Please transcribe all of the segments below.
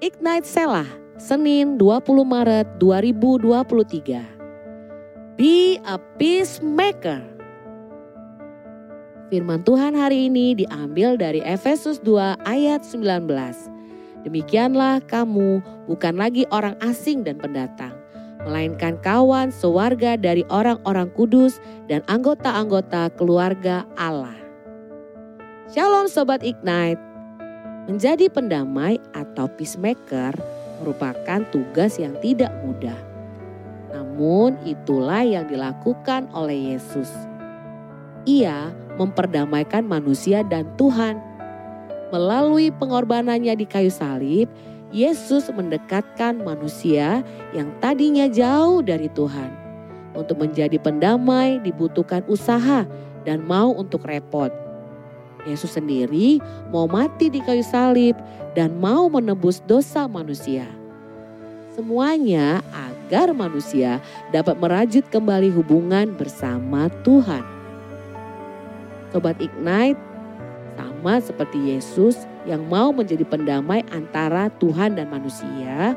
Ignite Selah, Senin 20 Maret 2023. Be a peacemaker. Firman Tuhan hari ini diambil dari Efesus 2 ayat 19. Demikianlah kamu bukan lagi orang asing dan pendatang, melainkan kawan sewarga dari orang-orang kudus dan anggota-anggota keluarga Allah. Shalom Sobat Ignite. Menjadi pendamai atau peacemaker merupakan tugas yang tidak mudah. Namun itulah yang dilakukan oleh Yesus. Ia memperdamaikan manusia dan Tuhan. Melalui pengorbanannya di kayu salib, Yesus mendekatkan manusia yang tadinya jauh dari Tuhan. Untuk menjadi pendamai dibutuhkan usaha dan mau untuk repot. Yesus sendiri mau mati di kayu salib dan mau menebus dosa manusia. Semuanya agar manusia dapat merajut kembali hubungan bersama Tuhan. Sobat Ignite, sama seperti Yesus yang mau menjadi pendamai antara Tuhan dan manusia,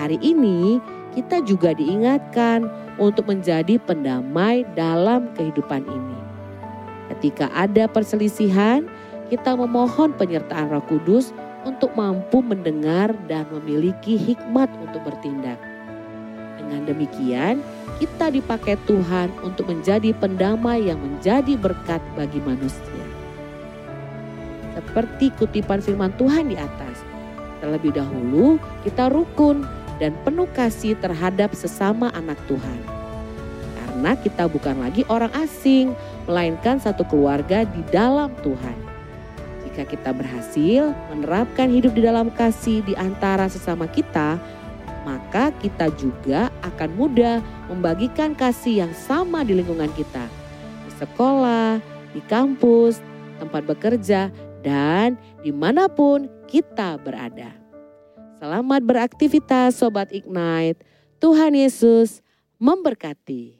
hari ini kita juga diingatkan untuk menjadi pendamai dalam kehidupan ini. Ketika ada perselisihan, kita memohon penyertaan Roh Kudus untuk mampu mendengar dan memiliki hikmat untuk bertindak. Dengan demikian, kita dipakai Tuhan untuk menjadi pendamai yang menjadi berkat bagi manusia. Seperti kutipan firman Tuhan di atas, terlebih dahulu kita rukun dan penuh kasih terhadap sesama anak Tuhan. Karena kita bukan lagi orang asing, melainkan satu keluarga di dalam Tuhan. Jika kita berhasil menerapkan hidup di dalam kasih di antara sesama kita, maka kita juga akan mudah membagikan kasih yang sama di lingkungan kita. Di sekolah, di kampus, tempat bekerja, dan di mana pun kita berada. Selamat beraktivitas Sobat Ignite. Tuhan Yesus memberkati.